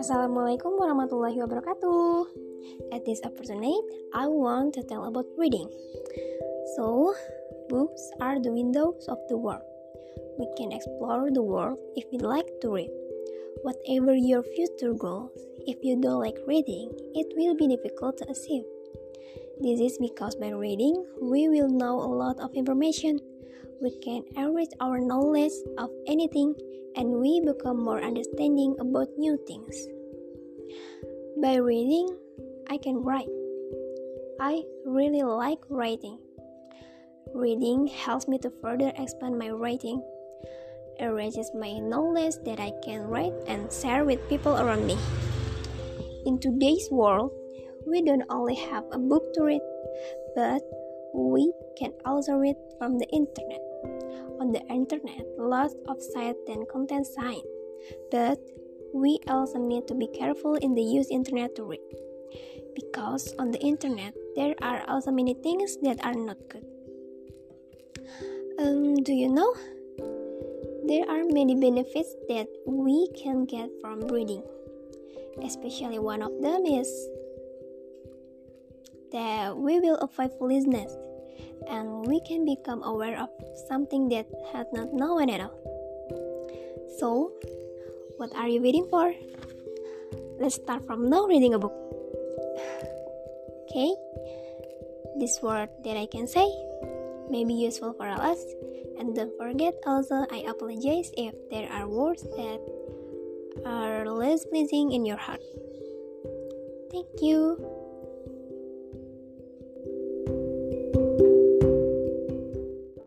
Assalamualaikum warahmatullahi wabarakatuh. At this opportunity, I want to tell about reading. So, books are the windows of the world. We can explore the world if we like to read. Whatever your future goals, if you don't like reading, it will be difficult to achieve. This is because by reading, we will know a lot of information. We can enrich our knowledge of anything and we become more understanding about new things. By reading, I can write. I really like writing. Reading helps me to further expand my writing. It raises my knowledge that I can write and share with people around me. In today's world, we don't only have a book to read, but we can also read from the internet. On the internet, lots of sites and content sign, but we also need to be careful in the use internet to read. Because on the internet, there are also many things that are not good. Um, do you know? There are many benefits that we can get from reading. Especially one of them is that we will avoid foolishness and we can become aware of something that had not known at all. So, what are you waiting for? Let's start from now reading a book. Okay, this word that I can say may be useful for us, and don't forget also I apologize if there are words that are less pleasing in your heart. Thank you.